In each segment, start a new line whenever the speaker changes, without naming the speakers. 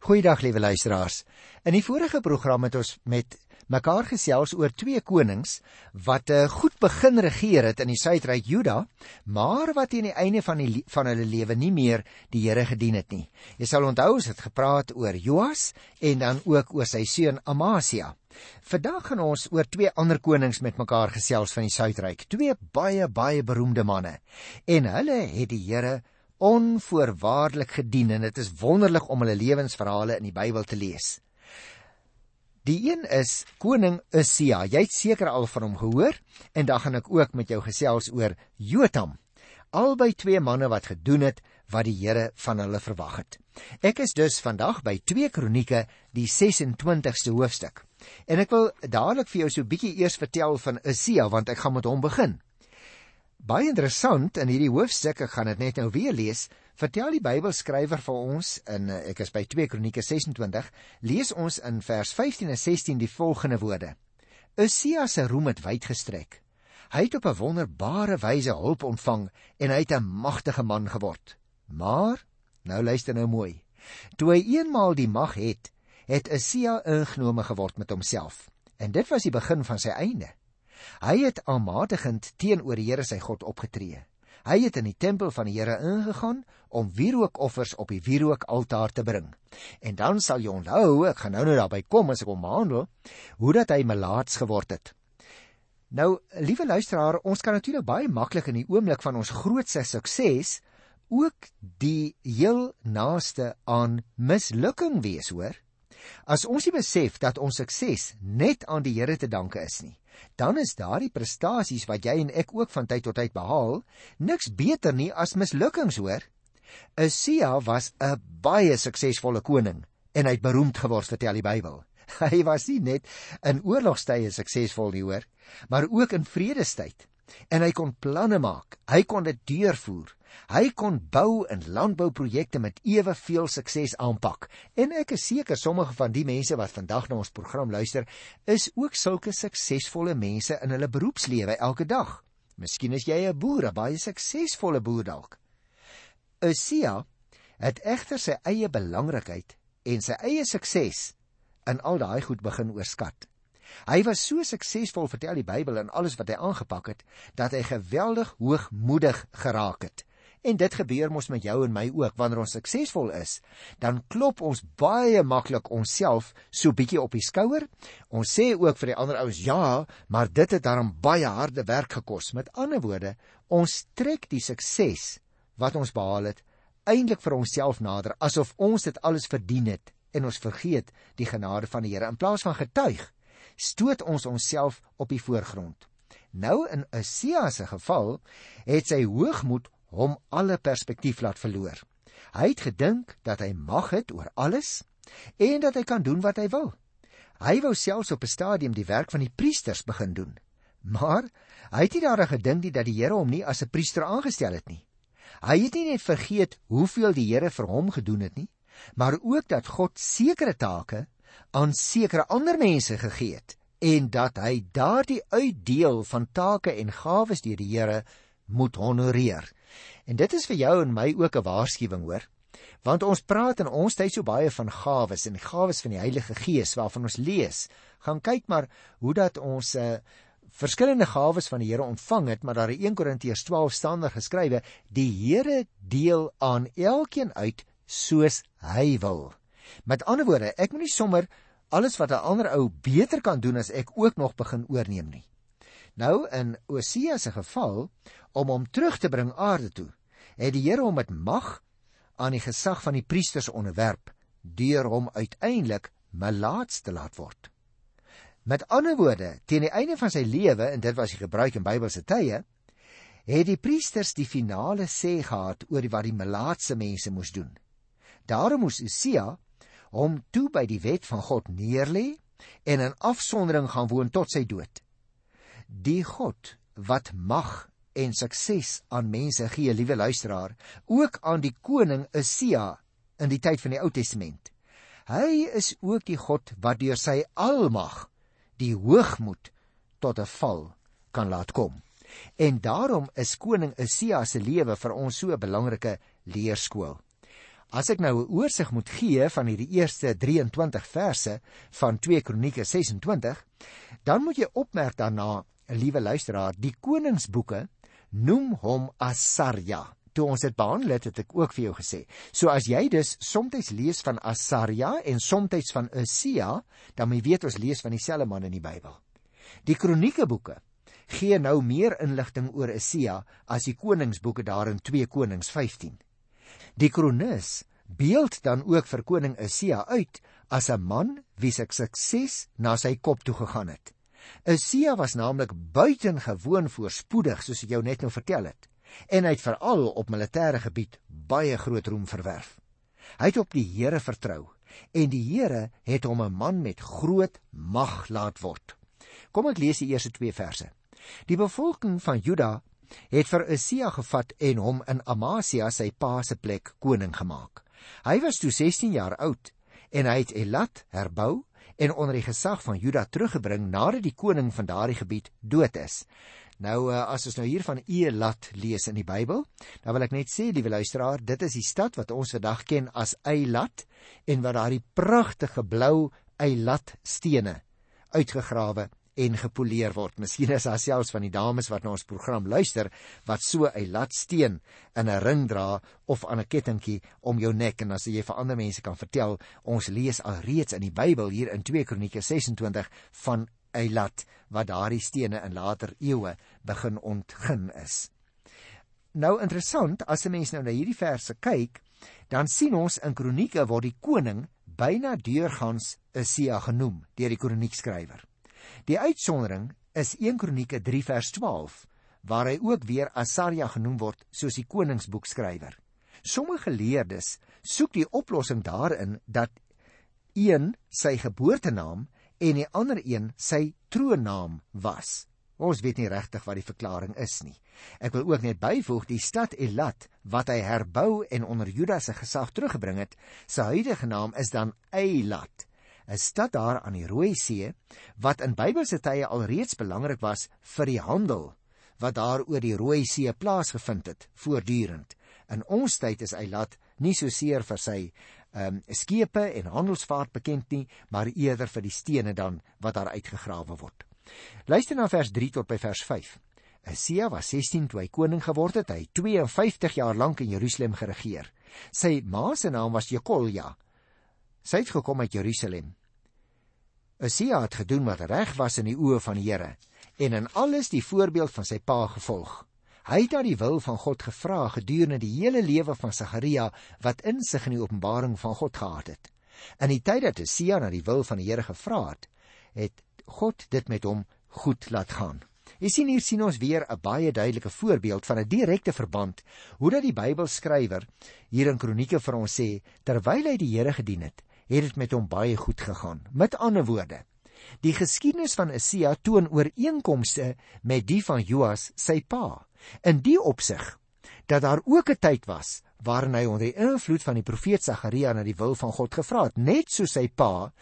Goeiedag liewe luisteraars. In die vorige program het ons met mekaar gesels oor twee konings wat uh, goed begin regeer het in die suidryk Juda, maar wat teen die einde van die van hulle lewe nie meer die Here gedien het nie. Jy sal onthou ons het gepraat oor Joas en dan ook oor sy seun Amasia. Vandag gaan ons oor twee ander konings met mekaar gesels van die suidryk, twee baie baie beroemde manne. En hulle het die Here onvoorwaardelik gedien en dit is wonderlik om hulle lewensverhale in die Bybel te lees. Die een is koning Usia. Jy het seker al van hom gehoor en dan gaan ek ook met jou gesels oor Jotam. Albei twee manne wat gedoen het wat die Here van hulle verwag het. Ek is dus vandag by 2 Kronieke, die 26ste hoofstuk. En ek wil dadelik vir jou so 'n bietjie eers vertel van Usia want ek gaan met hom begin. Baie interessant in hierdie hoofstuk, ek gaan dit net nou weer lees, vertel die Bybelskrywer vir ons in eh, ek is by 2 Kronieke 26, lees ons in vers 15 en 16 die volgende woorde: Usia se roem het wyd gestrek. Hy het op 'n wonderbare wyse hulp ontvang en hy het 'n magtige man geword. Maar, nou luister nou mooi. Toe hy eenmaal die mag het, het Usia ingenome geword met homself. En dit was die begin van sy einde. Hy het aanmatigend teenoor die Here sy God opgetree. Hy het in die tempel van die Here ingegaan om wierookoffers op die wierookaltaar te bring. En dan sal jy onthou, ek gaan nou nou daarby kom as ek hom behandel, hoe dat hy melaats geword het. Nou, liewe luisteraar, ons kan natuurlik baie maklik in die oomblik van ons grootste sukses ook die heel naaste aan mislukking wees, hoor? As ons nie besef dat ons sukses net aan die Here te danke is nie, dan is daardie prestasies wat jy en ek ook van tyd tot tyd behaal, niks beter nie as mislukkings hoor. Usia was 'n baie suksesvolle koning en hy het beroemd geword vertel die Bybel. Hy was nie net in oorlogstye suksesvol nie hoor, maar ook in vredestyd. En hy kon planne maak, hy kon dit deurvoer. Hy kon bou en landbouprojekte met eweveel sukses aanpak. En ek is seker sommige van die mense wat vandag na ons program luister, is ook sulke suksesvolle mense in hulle beroepslewe elke dag. Miskien is jy 'n boer, 'n baie suksesvolle boer dalk. Usia het egter sy eie belangrikheid en sy eie sukses in al daai goed begin oorskat. Hy was so suksesvol, vertel die Bybel in alles wat hy aangepak het, dat hy geweldig hoogmoedig geraak het. En dit gebeur mos met jou en my ook wanneer ons suksesvol is, dan klop ons baie maklik onsself so bietjie op die skouer. Ons sê ook vir die ander ouens, "Ja, maar dit het daarom baie harde werk gekos." Met ander woorde, ons trek die sukses wat ons behaal het eintlik vir onsself nader asof ons dit alles verdien het en ons vergeet die genade van die Here in plaas van getuig stoot ons onsself op die voorgrond. Nou in Usia se geval het sy hoogmoed hom alle perspektief laat verloor. Hy het gedink dat hy mag het oor alles en dat hy kan doen wat hy wil. Hy wou selfs op 'n stadium die werk van die priesters begin doen. Maar hy het nie daaraan gedink nie dat die Here hom nie as 'n priester aangestel het nie. Hy het nie net vergeet hoeveel die Here vir hom gedoen het nie, maar ook dat God sekere take aan sekere ander mense gegee het en dat hy daardie uitdeel van take en gawes deur die Here moet honoreer. En dit is vir jou en my ook 'n waarskuwing hoor. Want ons praat in ons tyd so baie van gawes en gawes van die Heilige Gees waarvan ons lees. Gaan kyk maar hoe dat ons 'n uh, eh, verskillende gawes van die Here ontvang het, maar daar in 1 Korintiërs 12 staan daar geskrywe: "Die Here deel aan elkeen uit soos hy wil." Met ander woorde, ek moet nie sommer alles wat 'n ander ou beter kan doen as ek ook nog begin oorneem nie. Nou in Osia se geval om hom terug te bring aarde toe, het die Here hom met mag aan die gesag van die priesters onderwerp deur hom uiteindelik melaats te laat word. Met ander woorde, teen die einde van sy lewe en dit was die gebruik in Bybelse tye, het die priesters die finale sê gehad oor wat die melaatse mense moes doen. Daarom moes Usia hom toe by die wet van God neerlê en in afsondering gaan woon tot sy dood. Die God wat mag en sukses aan mense gee, liewe luisteraar, ook aan die koning Usia in die tyd van die Ou Testament. Hy is ook die God wat deur sy almag die hoogmoed tot 'n val kan laat kom. En daarom is koning Usia se lewe vir ons so 'n belangrike leerskool. As ek nou 'n oorsig moet gee van hierdie eerste 23 verse van 2 Kronieke 26, dan moet jy opmerk daarna, liewe luisteraar, die koningsboeke noem hom Asarja. Toe ons dit behandel het, het ek ook vir jou gesê. So as jy dus soms lees van Asarja en soms van Usia, dan moet jy weet ons lees van dieselfde man in die Bybel. Die kroniekeboeke gee nou meer inligting oor Esia as die koningsboeke daar in 2 Konings 15. Die kronikus beeld dan ook vir koning Esia uit as 'n man wie se sukses na sy kop toe gegaan het. Esia was naamlik buitengewoon voorspoedig soos ek jou net nou vertel het en hy het veral op militêre gebied baie groot roem verwerf. Hy het op die Here vertrou en die Here het hom 'n man met groot mag laat word. Kom ek lees die eerste 2 verse. Die bevolking van Juda het vir Usia gevat en hom in Amasia sy pa se plek koning gemaak. Hy was toe 16 jaar oud en hy het Elat herbou en onder die gesag van Juda teruggebring nadat die koning van daardie gebied dood is. Nou eh, as ons nou hier van Elat lees in die Bybel, dan wil ek net sê, liewe luisteraar, dit is die stad wat ons vandag ken as Eilat en waar daardie pragtige blou Eilat stene uitgegrawe en gepoleer word. Miskien is daar selfs van die dames wat na ons program luister wat so 'n latsteen in 'n ring dra of aan 'n kettingkie om jou nek en as jy vir ander mense kan vertel, ons lees al reeds in die Bybel hier in 2 Kronieke 26 van 'n lat wat daardie stene in later eeue begin ontgin is. Nou interessant, as 'n mens nou na hierdie verse kyk, dan sien ons in Kronieke word die koning byna deurgangs Isia genoem deur die kroniekskrywer. Die uitsondering is 1 Kronieke 3 vers 12 waar hy ook weer Asaria genoem word soos die koningsboekskrywer. Sommige geleerdes soek die oplossing daarin dat een sy geboortenaam en die ander een sy troonnaam was. Ons weet nie regtig wat die verklaring is nie. Ek wil ook net byvoeg die stad Elat wat hy herbou en onder Juda se gesag teruggebring het, sy huidige naam is dan Eilat. 'n stad daar aan die Rooi See wat in Bybelse tye alreeds belangrik was vir die handel wat daar oor die Rooi See plaasgevind het voortdurend. In ons tyd is Eilat nie so seer vir sy ehm um, skepe en handelsvaart bekend nie, maar eerder vir die stene dan wat daar uitgegrawe word. Luister na vers 3 tot by vers 5. Asia was 16 toe hy koning geword het. Hy 52 jaar lank in Jerusalem geregeer. Sy ma se naam was Jekolja. Sy het gekom uit Jerusalem. Usia het gedoen wat reg was in die oë van die Here en in alles die voorbeeld van sy pa gevolg. Hy het aan die wil van God gevra gedurende die hele lewe van Sagaria wat insig in die openbaring van God gehad het. In die tyd dat Usia na die wil van die Here gevra het, het God dit met hom goed laat gaan. Jy sien hier sien ons weer 'n baie duidelike voorbeeld van 'n direkte verband hoe dat die Bybelskrywer hier in Kronieke vir ons sê terwyl hy die Here gedien het, het dit met hom baie goed gegaan. Met ander woorde, die geskiedenis van Isia toon ooreenkomste met die van Joas, sy pa. In die opsig dat daar ook 'n tyd was waarin hy onder die invloed van die profeet Sagaria na die wil van God gevra het, net so sy pa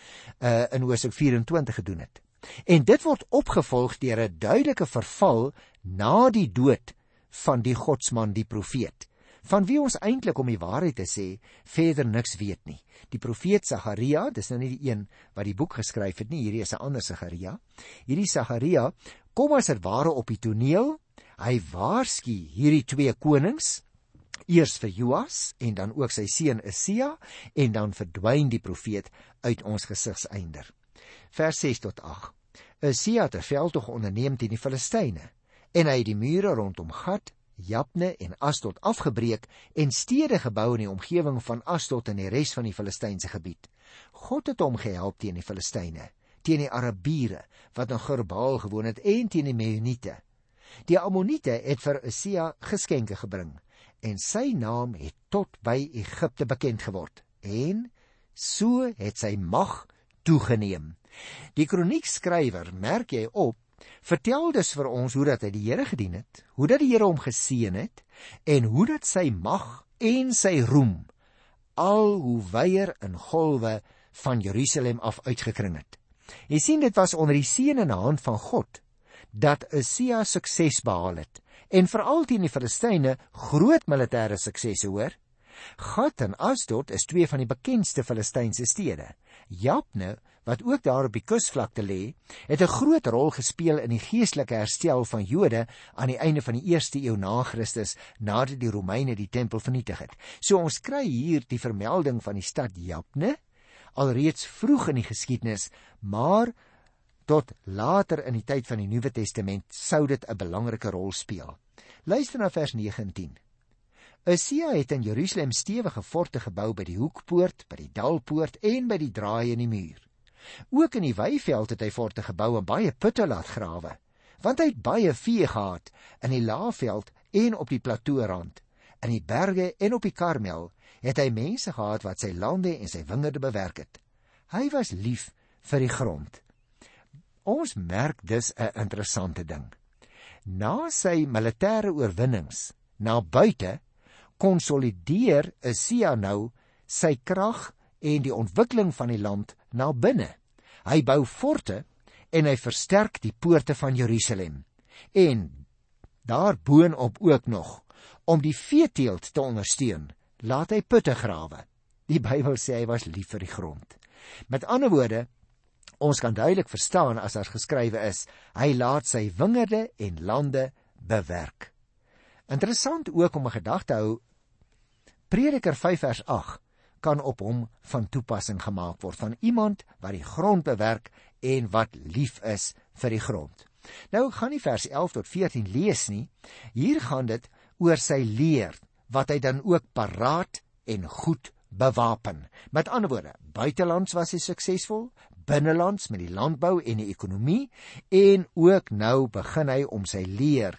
uh, in Hosea 24 gedoen het. En dit word opgevolg deur 'n duidelike verval na die dood van die godsman die profeet van wie ons eintlik om die waarheid te sê verder niks weet nie. Die profeet Sagaria, dis nou nie die een wat die boek geskryf het nie, hierdie is 'n ander Sagaria. Hierdie Sagaria kom as dit ware op die toneel. Hy waarsku hierdie twee konings eers vir Joas en dan ook sy seun Isia en dan verdwyn die profeet uit ons gesigseinder. Vers 6 tot 8. Isia het 'n veldtog onderneem teen die Filistyne en hy het die mure rondom Gat Japne en Astot afgebreek en stede gebou in die omgewing van Astot en die res van die Filistynse gebied. God het hom gehelp teen die Filistyne, teen die Arabiere wat in Gurbaal gewoon het en teen die Meuniete. Die Ammoniete het vir Usia geskenke gebring en sy naam het tot by Egipte bekend geword en so het sy mag toegeneem. Die kroniekskrywer merk jy op vertel dus vir ons hoe dat hy die Here gedien het, hoe dat die Here hom geseën het en hoe dat sy mag en sy roem al hoe weier in golwe van Jerusalem af uitgekring het. Jy sien dit was onder die seën en hand van God dat Usia sukses behaal het en veral teen die Filistyne groot militêre suksese hoor. Gat en Asdod is twee van die bekendste Filistynse stede. Jabne, wat ook daar op die kusvlakte lê, het 'n groot rol gespeel in die geestelike herstel van Jode aan die einde van die 1ste eeu na Christus nadat die Romeine die tempel vernietig het. So ons kry hier die vermelding van die stad Jabne alreeds vroeg in die geskiedenis, maar tot later in die tyd van die Nuwe Testament sou dit 'n belangrike rol speel. Luister na vers 19. Usia het in Jerusalem stewige forte gebou by die hoekpoort, by die dalpoort en by die draai in die muur. Ook in die weiveld het hy forte gebou en baie putte laat grawe, want hy het baie vee gehad in die laafveld en op die platoorand. In die berge en op die Karmel het hy mense gehad wat sy lande en sy wingerde bewerk het. Hy was lief vir die grond. Ons merk dus 'n interessante ding. Na sy militêre oorwinnings na buite konsolideer Isia nou sy krag en die ontwikkeling van die land na binne. Hy bou forte en hy versterk die poorte van Jerusalem. En daarboonop ook nog om die veeteelt te ondersteun, laat hy putte grawe. Die Bybel sê hy was lief vir die grond. Met ander woorde, ons kan duidelik verstaan as daar geskrywe is, hy laat sy wingerde en lande bewerk. Interessant ook om 'n gedagte hou Prediker 5 vers 8 kan op hom van toepassing gemaak word van iemand wat die grond bewerk en wat lief is vir die grond. Nou ek gaan nie vers 11 tot 14 lees nie. Hier gaan dit oor sy leer wat hy dan ook paraat en goed bewapen. Met ander woorde, buitelands was hy suksesvol, binnelands met die landbou en die ekonomie en ook nou begin hy om sy leer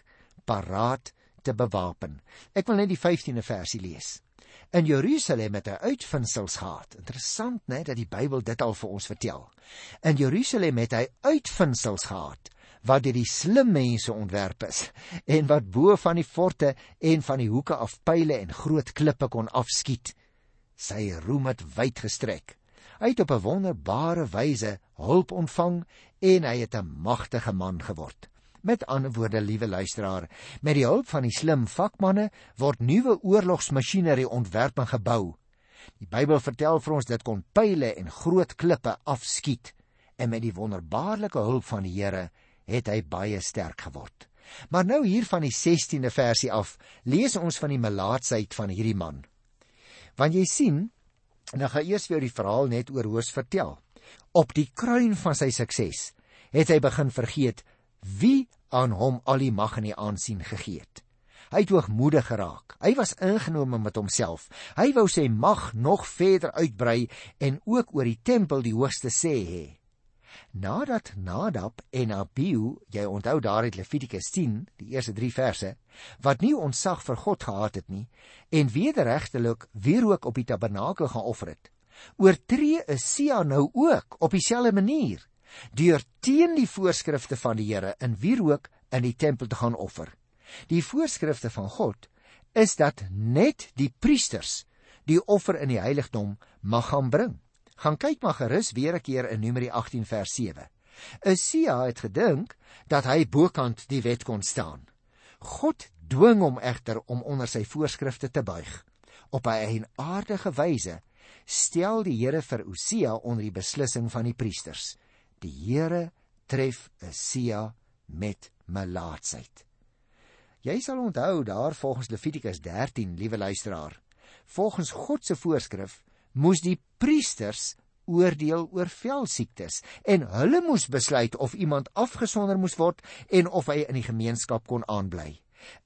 paraat te bewapen. Ek wil net die 15de versie lees. In Jerusalem het hy uitvindsels gehad. Interessant, né, dat die Bybel dit al vir ons vertel. In Jerusalem het hy uitvindsels gehad wat deur die slim mense ontwerp is en wat bo van die forte en van die hoeke af pile en groot klippe kon afskiet. Sy roem het wyd gestrek. Hy het op 'n wonderbare wyse hulp ontvang en hy het 'n magtige man geword. Met ander woorde, liewe luisteraar, met die hulp van die slim vakmanne word nuwe oorlogsmasjinerie ontwerp en gebou. Die Bybel vertel vir ons dit kon pile en groot klippe afskiet en met die wonderbaarlike hulp van die Here het hy baie sterk geword. Maar nou hier van die 16de versie af, lees ons van die melaatsheid van hierdie man. Want jy sien, en dan gaan eers vir jou die verhaal net oor Hoos vertel. Op die kruin van sy sukses het hy begin vergeet wie aan hom al die mag en die aansien gegee het. Hy het hoogmoedig geraak. Hy was ingenome met homself. Hy wou sy mag nog verder uitbrei en ook oor die tempel die hoogste sê hê. Nadat Nadab en Abihu, jy onthou daar uit Levitikus 10, die eerste 3 verse, wat nie ontzag vir God gehad het nie en wederregtelik weer ook op die tabernakel gaan offer het, oortree Isia nou ook op dieselfde manier deur teen die voorskrifte van die Here in wierook in die tempel te gaan offer. Die voorskrifte van God is dat net die priesters die offer in die heiligdom mag gaan bring. Gaan kyk maar gerus weer 'n keer in Numeri 18 vers 7. Usia het gedink dat hy bokant die wet kon staan. God dwing hom egter om onder sy voorskrifte te buig. Op 'n aardige wyse stel die Here vir Usia onder die beslissing van die priesters. Die Here tref Esia met melaatsheid. Jy sal onthou daar volgens Levitikus 13, liewe luisteraar, volgens God se voorskrif moes die priesters oordeel oor velsiektes en hulle moes besluit of iemand afgesonder moes word en of hy in die gemeenskap kon aanbly.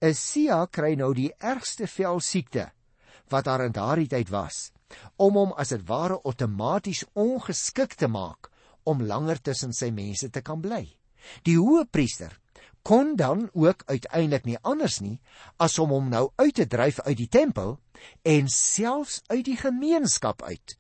Esia kry nou die ergste velsiekte wat daar in daardie tyd was om hom as dit ware outomaties ongeskik te maak om langer tussen sy mense te kan bly. Die hoëpriester kon dan ook uiteindelik nie anders nie as om hom nou uit te dryf uit die tempel en selfs uit die gemeenskap uit.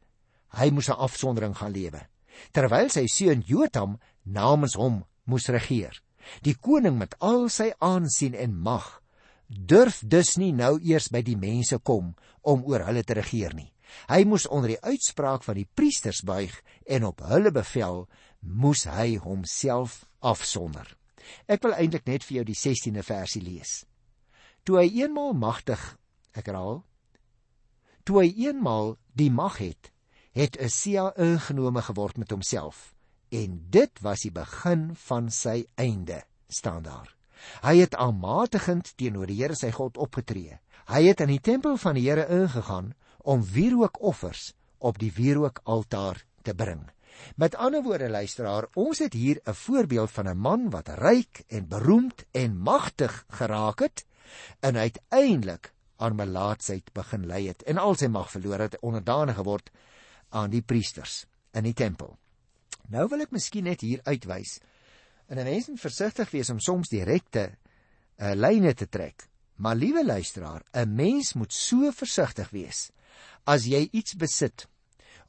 Hy moes 'n afsondering gaan lewe terwyl sy seun Jotam namens hom moes regeer. Die koning met al sy aansien en mag durf dus nie nou eers by die mense kom om oor hulle te regeer nie. Hy moes onder die uitspraak van die priesters buig en op hulle bevel moes hy homself afsonder. Ek wil eintlik net vir jou die 16de versie lees. Toe hy eenmaal magtig, ek herhaal, Toe hy eenmaal die mag het, het Asia ingenome geword met homself en dit was die begin van sy einde staan daar. Hy het aanmatigend teenoor die Here sy God opgetree. Hy het in die tempel van die Here ingegaan om wierookoffers op die wierookaltaar te bring. Met ander woorde luisteraar, ons het hier 'n voorbeeld van 'n man wat ryk en beroemd en magtig geraak het en uiteindelik aan melaatsheid begin lei het en al sy mag verloor het onderdanig geword aan die priesters in die tempel. Nou wil ek miskien net hier uitwys en 'n mens moet versigtig wees om soms direkte uh, lyne te trek. Maar liewe luisteraar, 'n mens moet so versigtig wees as jy iets besit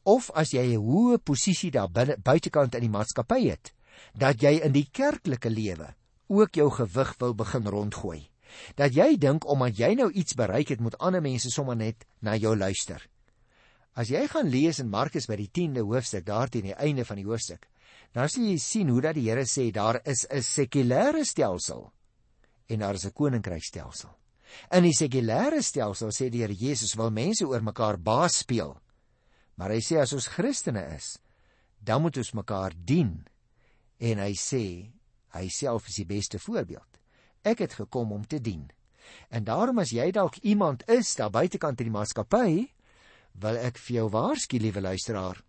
of as jy 'n hoë posisie daar buitekant in die maatskappy het, dat jy in die kerklike lewe ook jou gewig wil begin rondgooi. Dat jy dink omdat jy nou iets bereik het, moet ander mense sommer net na jou luister. As jy gaan lees in Markus by die 10de hoofstuk, daar teen die einde van die hoofstuk, dan sien jy sien hoe dat die Here sê daar is 'n sekulêre stelsel en daar is 'n koninkrykstelsel. In die sekulêre stelsel sê die Here Jesus wil mense oor mekaar baas speel. Maar hy sê as ons Christene is, dan moet ons mekaar dien. En hy sê hy self is die beste voorbeeld. Ek het gekom om te dien. En daarom as jy dalk iemand is daar buitekant in die maatskappy, wil ek vir jou waarsku, liewe luisteraar,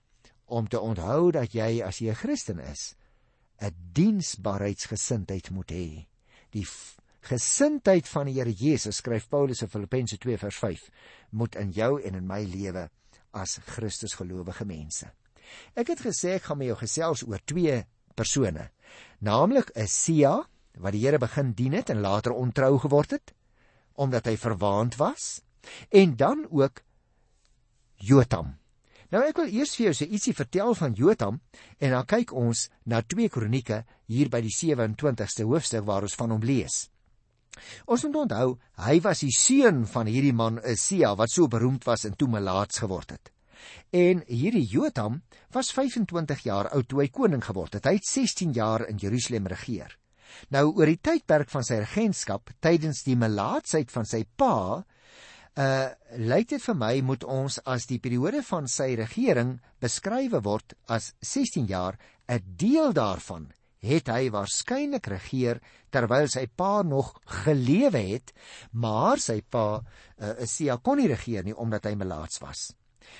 om te onthou dat jy as jy 'n Christen is, 'n diensbaarheidsgesindheid moet hê. Die gesindheid van die Here Jesus, skryf Paulus in Filippense 2 vers 5, moet in jou en in my lewe as Christus gelowige mense. Ek het gesê ek gaan met jou gesels oor twee persone, naamlik 'n Sia wat die Here begin dien het en later ontrou geword het omdat hy verwaand was, en dan ook Jotam. Nou ek wil eers vir jou sê ietsie vertel van Jotam en dan kyk ons na 2 Kronieke hier by die 27ste hoofstuk waar ons van hom lees. Ons moet onthou, hy was die seun van hierdie man Usia wat so beroemd was en toe melaats geword het. En hierdie Jotam was 25 jaar oud toe hy koning geword het. Hy het 16 jaar in Jerusalem regeer. Nou oor die tydperk van sy regentskap tydens die melaatsheid van sy pa, uh lyk dit vir my moet ons as die periode van sy regering beskrywe word as 16 jaar, 'n deel daarvan het hy waarskynlik regeer terwyl sy pa nog gelewe het, maar sy pa uh, Sia kon nie regeer nie omdat hy melaats was.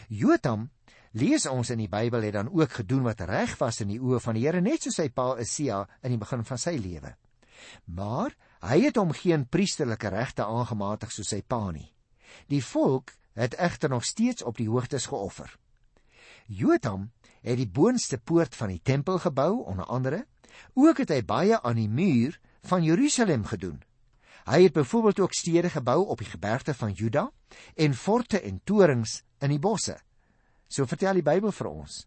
Jotam lees ons in die Bybel het dan ook gedoen wat reg was in die oë van die Here net soos sy pa Sia in die begin van sy lewe. Maar hy het hom geen priesterlike regte aangematig soos sy pa nie. Die volk het egter nog steeds op die hoogtes geoffer. Jotam het die boonste poort van die tempel gebou onder andere Ook het hy baie aan die muur van Jerusalem gedoen. Hy het byvoorbeeld ook stede gebou op die gebergte van Juda en forte en torings in die bosse. So vertel die Bybel vir ons.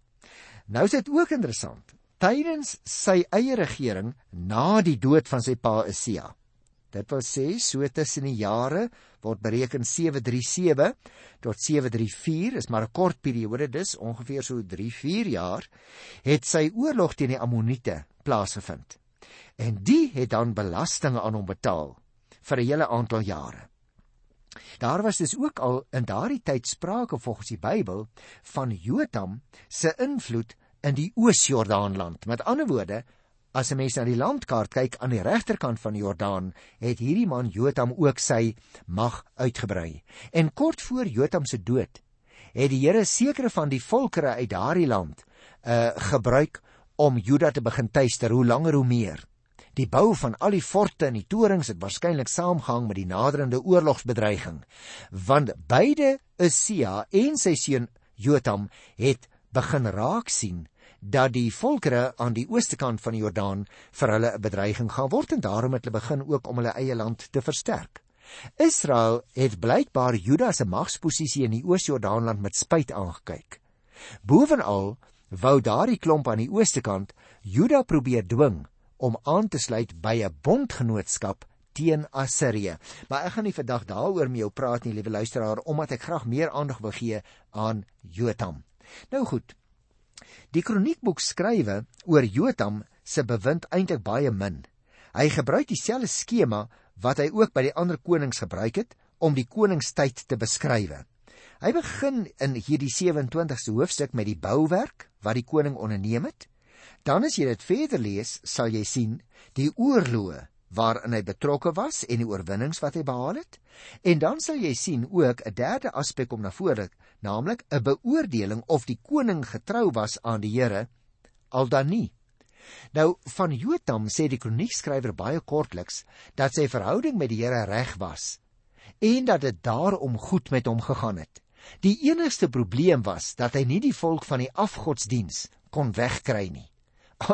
Nou is dit ook interessant. Tydens sy eie regering na die dood van sy pa Isia. Dit wil sê so tussen die jare word bereken 737 tot 734 is maar 'n kort periode dis ongeveer so 3-4 jaar het sy oorlog teen die Ammoniete plaasgevind. En die het dan belastinge aan hom betaal vir 'n hele aantal jare. Daar was dus ook al in daardie tyd sprake volgens die Bybel van Jotam se invloed in die Oos-Jordaanland. Met ander woorde, as 'n mens na die landkaart kyk aan die regterkant van die Jordaan, het hierdie man Jotam ook sy mag uitgebrei. En kort voor Jotam se dood, het die Here sekere van die volkere uit daardie land uh gebruik om Juda te begin tuister hoe langer hoe meer. Die bou van al die forte en die torings het waarskynlik saamgehang met die naderende oorlogsbedreiging, want beide Usia en sy seun Jotam het begin raak sien dat die volkere aan die ooste kant van die Jordaan vir hulle 'n bedreiging gaan word en daarom het hulle begin ook om hulle eie land te versterk. Israel het blykbaar Juda se magsposisie in die Oos-Jordaanland met spyt aangekyk. Bovenal wou daardie klomp aan die ooste kant Juda probeer dwing om aan te sluit by 'n bondgenootskap teen Assirië. Maar ek gaan nie vandag daaroor met jou praat nie, liewe luisteraar, omdat ek graag meer aandag wil gee aan Jotam. Nou goed. Die kroniekboek skrywe oor Jotam se bewind eintlik baie min. Hy gebruik dieselfde skema wat hy ook by die ander konings gebruik het om die koningstyd te beskryf. Hy begin in hierdie 27ste hoofstuk met die bouwerk wat die koning onderneem het. Dan as jy dit verder lees, sal jy sien die oorloë waarin hy betrokke was en die oorwinnings wat hy behaal het. En dan sal jy sien ook 'n derde aspek om na vore, naamlik 'n beoordeling of die koning getrou was aan die Here al dan nie. Nou van Jotam sê die kroniekskrywer baie kortliks dat sy verhouding met die Here reg was en dat dit daarom goed met hom gegaan het. Die enigste probleem was dat hy nie die volk van die afgodsdiens kon wegkry nie.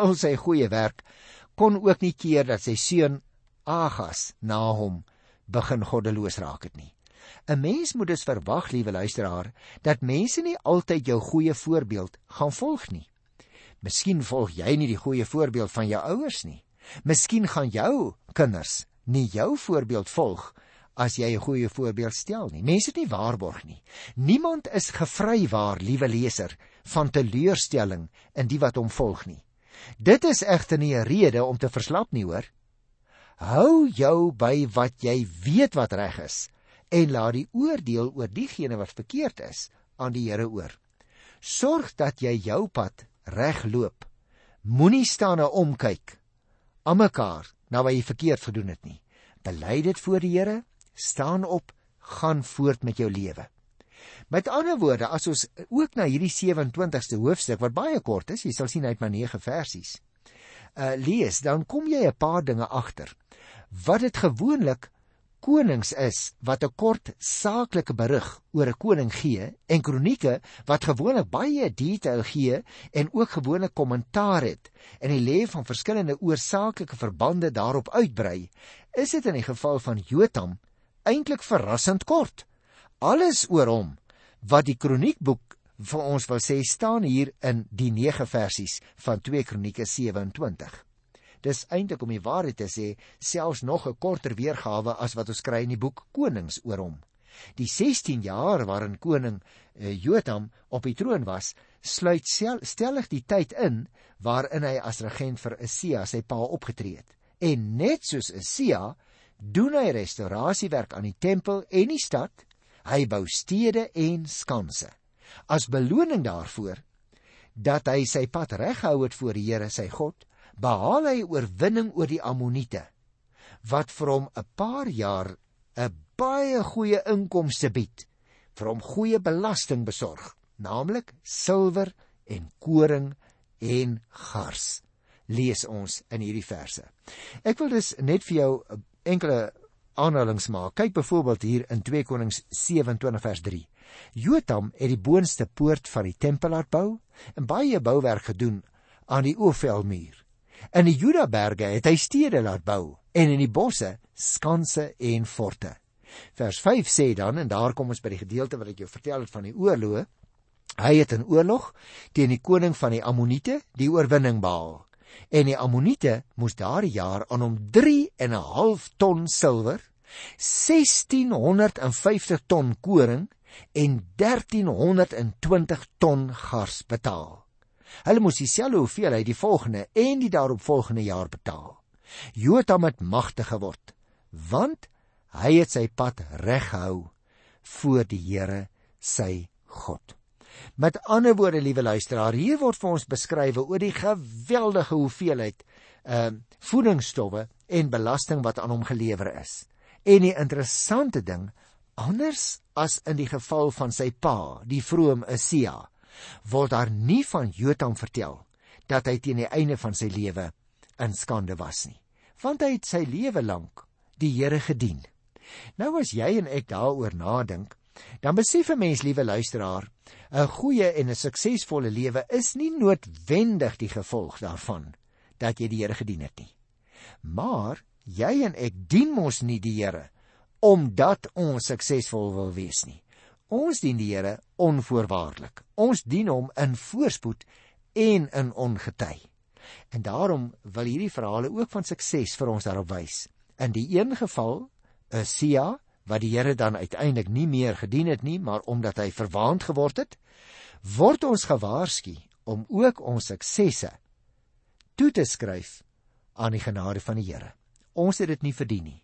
Al sy goeie werk kon ook nie keer dat sy seun Agas na hom begin goddeloos raak het nie. 'n Mens moet dus verwag, liewe luisteraar, dat mense nie altyd jou goeie voorbeeld gaan volg nie. Miskien volg jy nie die goeie voorbeeld van jou ouers nie. Miskien gaan jou kinders nie jou voorbeeld volg as jy 'n goeie voorbeeld stel nie. Mense het nie waarborg nie. Niemand is gevry waar, liewe leser, van teleurstelling in die wat hom volg nie. Dit is egter nie 'n rede om te verslap nie, hoor. Hou jou by wat jy weet wat reg is en laat die oordeel oor diegene wat verkeerd is aan die Here oor. Sorg dat jy jou pad reg loop. Moenie staan en omkyk aan mekaar na wat jy verkeerd gedoen het nie. Bely dit voor die Here, staan op, gaan voort met jou lewe. Met ander woorde, as ons ook na hierdie 27ste hoofstuk wat baie kort is, jy sal sien uit maar 9 versies. Uh lees, dan kom jy 'n paar dinge agter. Wat dit gewoonlik konings is wat 'n kort saaklike berig oor 'n koning gee en kronieke wat gewoonlik baie detail gee en ook gewoonlik kommentaar het en die lê van verskillende oorsaaklike verbande daarop uitbrei, is dit in die geval van Jotam eintlik verrassend kort. Alles oor hom wat die kroniekboek vir ons wil sê staan hier in die 9 versies van 2 Kronieke 27. Dis eintlik om die waarheid te sê, selfs nog 'n korter weergawe as wat ons kry in die boek Konings oor hom. Die 16 jaar waarin koning uh, Jotam op die troon was, sluit stellig die tyd in waarin hy as regent vir Asia sy pa opgetree het. En net soos Asia doen hy restaurasiewerk aan die tempel en die stad Hy bou stede en skanse. As beloning daarvoor dat hy sy pad reggehou het voor die Here sy God, behaal hy oorwinning oor die Ammoniete wat vir hom 'n paar jaar 'n baie goeie inkomste bied, vir hom goeie belasting besorg, naamlik silwer en koring en gars. Lees ons in hierdie verse. Ek wil dus net vir jou enkele aanhalings maak. Kyk byvoorbeeld hier in 2 Konings 27 vers 3. Jotam het die boonste poort van die tempel laat bou en baie bouwerk gedoen aan die Ofelmuur. In die Judaberge het hy stede laat bou en in die bosse skanse en forte. Vers 5 sê dan en daar kom ons by die gedeelte wat ek jou vertel het van die oorloë. Hy het in oorlog teen die koning van die Ammoniete die oorwinning behaal en die Ammoniete moes daardie jaar aan hom 3 en 'n half ton silwer, 1650 ton koring en 1320 ton gars betaal. Hulle moes dieselfde hoeveelheid die volgende en die daaropvolgende jaar betaal. Jotam het magtig geword, want hy het sy pad reg gehou voor die Here sy God. Met ander woorde, liewe luisteraar, hier word vir ons beskryf oor die geweldige hoeveelheid ehm uh, voedingsstowwe en belasting wat aan hom gelewer is. En die interessante ding, anders as in die geval van sy pa, die vroom Asia, word daar nie van Jotam vertel dat hy teen die einde van sy lewe in skande was nie, want hy het sy lewe lank die Here gedien. Nou as jy en ek daaroor nadink, dan besef 'n mens, liewe luisteraar, 'n goeie en 'n suksesvolle lewe is nie noodwendig die gevolg daarvan dat jy die Here gedien het nie. Maar jy en ek dien mos nie die Here omdat ons suksesvol wil wees nie. Ons dien die Here onvoorwaardelik. Ons dien hom in voorspoed en in ongety. En daarom wil hierdie verhale ook van sukses vir ons daarop wys. In die een geval, Sia wat die Here dan uiteindelik nie meer gedien het nie, maar omdat hy verwaand geword het, word ons gewaarsku om ook ons suksesse toe te skryf aan die genade van die Here. Ons het dit nie verdien nie.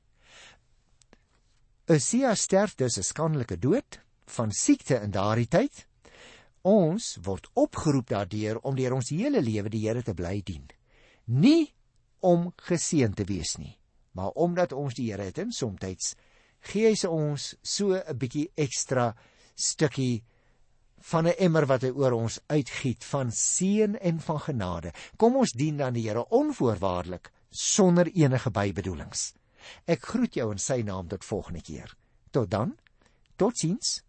Usia sterf dus 'n skandelike dood van siekte in daardie tyd. Ons word opgeroep daardeur om deur ons hele lewe die Here te bly dien. Nie om geseën te wees nie, maar omdat ons die Here het en soms gee hy se ons so 'n bietjie ekstra stukkie van 'n emmer wat hy oor ons uitgiet van seën en van genade. Kom ons dien dan die Here onvoorwaardelik sonder enige bybedoelings. Ek groet jou in sy naam tot volgende keer. Tot dan. Totsiens.